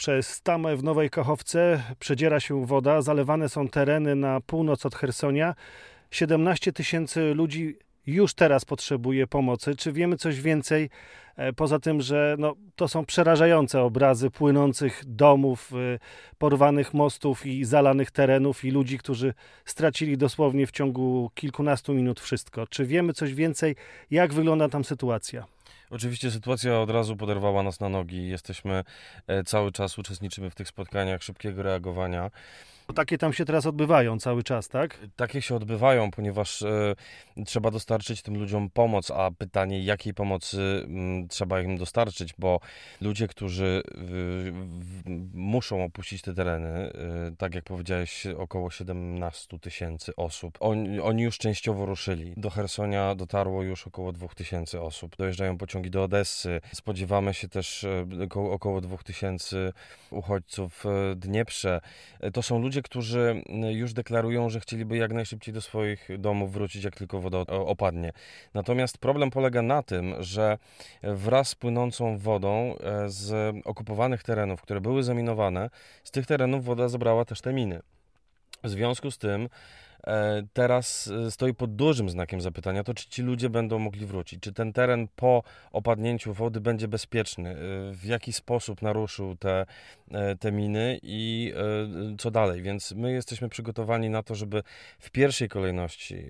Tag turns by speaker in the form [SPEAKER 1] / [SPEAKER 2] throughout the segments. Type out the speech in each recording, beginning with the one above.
[SPEAKER 1] Przez tamę w Nowej Kachowce przedziera się woda, zalewane są tereny na północ od Hersonia. 17 tysięcy ludzi już teraz potrzebuje pomocy. Czy wiemy coś więcej e, poza tym, że no, to są przerażające obrazy płynących domów, e, porwanych mostów i zalanych terenów i ludzi, którzy stracili dosłownie w ciągu kilkunastu minut wszystko. Czy wiemy coś więcej, jak wygląda tam sytuacja?
[SPEAKER 2] Oczywiście sytuacja od razu poderwała nas na nogi. Jesteśmy e, cały czas, uczestniczymy w tych spotkaniach szybkiego reagowania.
[SPEAKER 1] Bo takie tam się teraz odbywają cały czas, tak?
[SPEAKER 2] Takie się odbywają, ponieważ e, trzeba dostarczyć tym ludziom pomoc, a pytanie, jakiej pomocy m, mm, trzeba im dostarczyć, bo ludzie, którzy w, w, muszą opuścić te tereny, e, tak jak powiedziałeś, około 17 tysięcy osób, on, oni już częściowo ruszyli. Do Hersonia dotarło już około 2 tysięcy osób. Dojeżdżają pociągi do Odessy. Spodziewamy się też e, około, około 2 tysięcy uchodźców w Dnieprze. E, to są ludzie, którzy już deklarują, że chcieliby jak najszybciej do swoich domów wrócić, jak tylko woda opadnie. Natomiast problem polega na tym, że wraz z płynącą wodą e, z okupowanych terenów, które były zaminowane, z tych terenów woda zabrała też te miny. W związku z tym E, teraz e, stoi pod dużym znakiem zapytania, to czy ci ludzie będą mogli wrócić, czy ten teren po opadnięciu wody będzie bezpieczny, e, w jaki sposób naruszył te, te miny i co dalej. Więc my jesteśmy przygotowani na to, żeby w pierwszej kolejności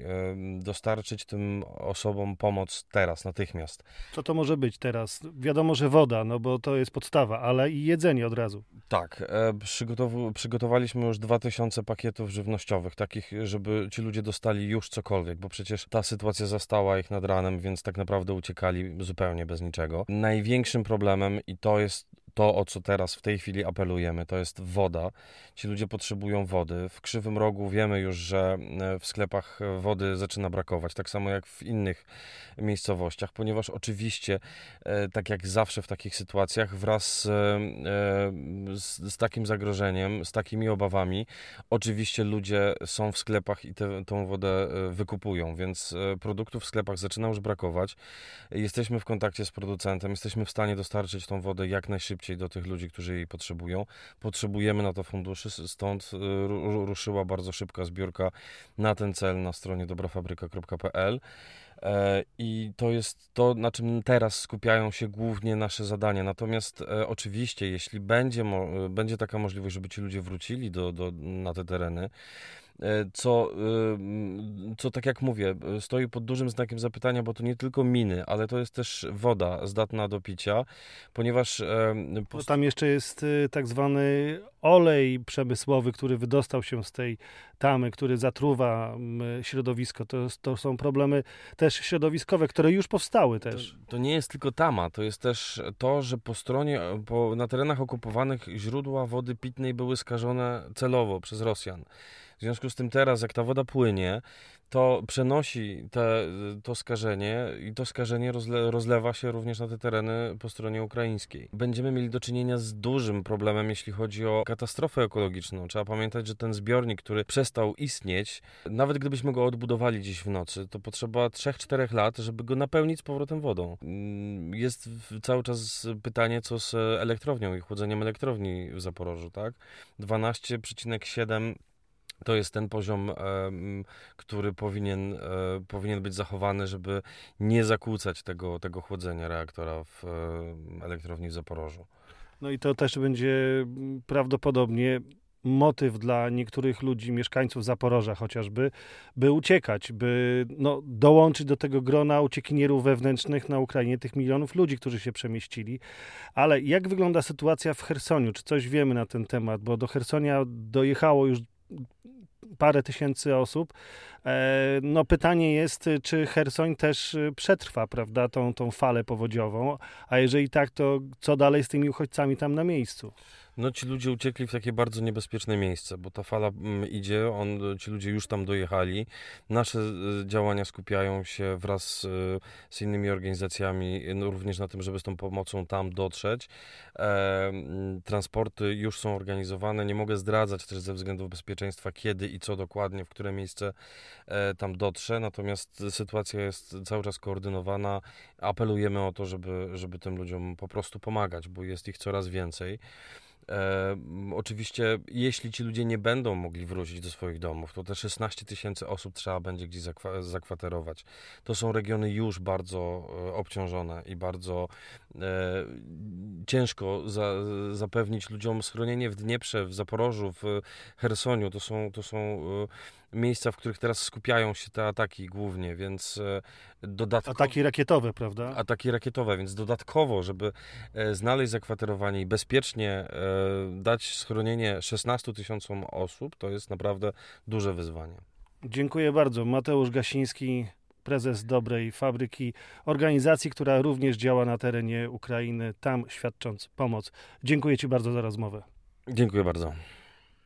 [SPEAKER 2] dostarczyć tym osobom pomoc teraz, natychmiast.
[SPEAKER 1] Co to może być teraz? Wiadomo, że woda, no bo to jest podstawa, ale i jedzenie od razu.
[SPEAKER 2] Tak, przygotow- przygotowaliśmy już 2000 pakietów żywnościowych, takich, żeby żeby ci ludzie dostali już cokolwiek, bo przecież ta sytuacja zastała ich nad ranem, więc tak naprawdę uciekali zupełnie bez niczego. Największym problemem, i to jest to, o co teraz w tej chwili apelujemy, to jest woda. Ci ludzie potrzebują wody. W Krzywym Rogu wiemy już, że e, w sklepach wody zaczyna brakować, tak samo jak w innych miejscowościach, ponieważ oczywiście, e, tak jak zawsze w takich sytuacjach, wraz z, e, z, z takim zagrożeniem, z takimi obawami, oczywiście ludzie są w sklepach i tę wodę wykupują, więc produktów w sklepach zaczyna już brakować. Jesteśmy w kontakcie z producentem, jesteśmy w stanie dostarczyć tą wodę jak najszybciej do tych ludzi, którzy jej potrzebują. Potrzebujemy na to funduszy, stąd y, ruszyła bardzo szybka zbiórka na ten cel na stronie dobrafabryka.pl. E, I to jest to, na czym teraz skupiają się głównie nasze zadania. Natomiast e, oczywiście, jeśli będzie, będzie taka możliwość, żeby ci ludzie wrócili do, do, na te tereny, E, co, co tak jak mówię, stoi pod dużym znakiem zapytania, bo to nie tylko miny, ale to jest też woda zdatna do picia, ponieważ...
[SPEAKER 1] Post... Tam jeszcze jest tak zwany olej przemysłowy, który wydostał się z tej tamy, który zatruwa środowisko. To, to są problemy też środowiskowe, które już powstały też.
[SPEAKER 2] To, to, nie jest tylko tama, to jest też to, że po stronie, po, na terenach okupowanych źródła wody pitnej były skażone celowo przez Rosjan. W związku z tym teraz, jak ta woda płynie, to przenosi te, to skażenie i to skażenie rozle, rozlewa się również na te tereny po stronie ukraińskiej. Będziemy mieli do czynienia z dużym problemem, jeśli chodzi o katastrofę ekologiczną. Trzeba pamiętać, że ten zbiornik, który przestał istnieć, nawet gdybyśmy go odbudowali dziś w nocy, to potrzeba 3-4 lat, żeby go napełnić z powrotem wodą. Mm, jest cały czas pytanie, co z elektrownią i chłodzeniem elektrowni w Zaporożu, tak? 12,7 to jest ten poziom, który powinien, e, powinien być zachowany, żeby nie zakłócać tego, tego chłodzenia reaktora w elektrowni w Zaporożu.
[SPEAKER 1] No i to też będzie prawdopodobnie motyw dla niektórych ludzi, mieszkańców Zaporoża chociażby, by uciekać, by no, dołączyć do tego grona uciekinierów wewnętrznych na Ukrainie, tych milionów ludzi, którzy się przemieścili. Ale jak wygląda sytuacja w Chersoniu? Czy coś wiemy na ten temat? Bo do Chersonia dojechało już parę tysięcy osób. E, no pytanie jest, czy Hersoń też przetrwa, prawda, tą, tą falę powodziową, a jeżeli tak, to co dalej z tymi uchodźcami tam na miejscu?
[SPEAKER 2] No ci ludzie uciekli w takie bardzo niebezpieczne miejsce, bo ta fala mm, idzie, on, ci ludzie już tam dojechali. Nasze e, działania skupiają się wraz z innymi organizacjami no, również na tym, żeby z tą pomocą tam dotrzeć. E, mm, transporty już są organizowane. Nie mogę zdradzać też ze względów bezpieczeństwa, kiedy i co dokładnie, w które miejsce e, tam dotrze. Natomiast sytuacja jest cały czas koordynowana. Apelujemy o to, żeby, żeby tym ludziom po prostu pomagać, bo jest ich coraz więcej. E, oczywiście, jeśli ci ludzie nie będą mogli wrócić do swoich domów, to te 16 tysięcy osób trzeba będzie gdzieś zakwa zakwaterować. To są regiony już bardzo e, obciążone i bardzo e, ciężko za, zapewnić ludziom schronienie w Dnieprze, w Zaporożu, w Hersoniu. To są, to są e, miejsca, w których teraz skupiają się te ataki głównie, więc e, dodatkowo...
[SPEAKER 1] Ataki rakietowe, prawda?
[SPEAKER 2] Ataki rakietowe, więc dodatkowo, żeby e, znaleźć zakwaterowanie i bezpiecznie e, dać schronienie 16 tysiącom osób, to jest naprawdę duże wyzwanie.
[SPEAKER 1] Dziękuję bardzo. Mateusz Gasiński, prezes dobrej fabryki, organizacji, która również działa na terenie Ukrainy, tam świadcząc pomoc. Dziękuję Ci bardzo za rozmowę.
[SPEAKER 2] Dziękuję bardzo.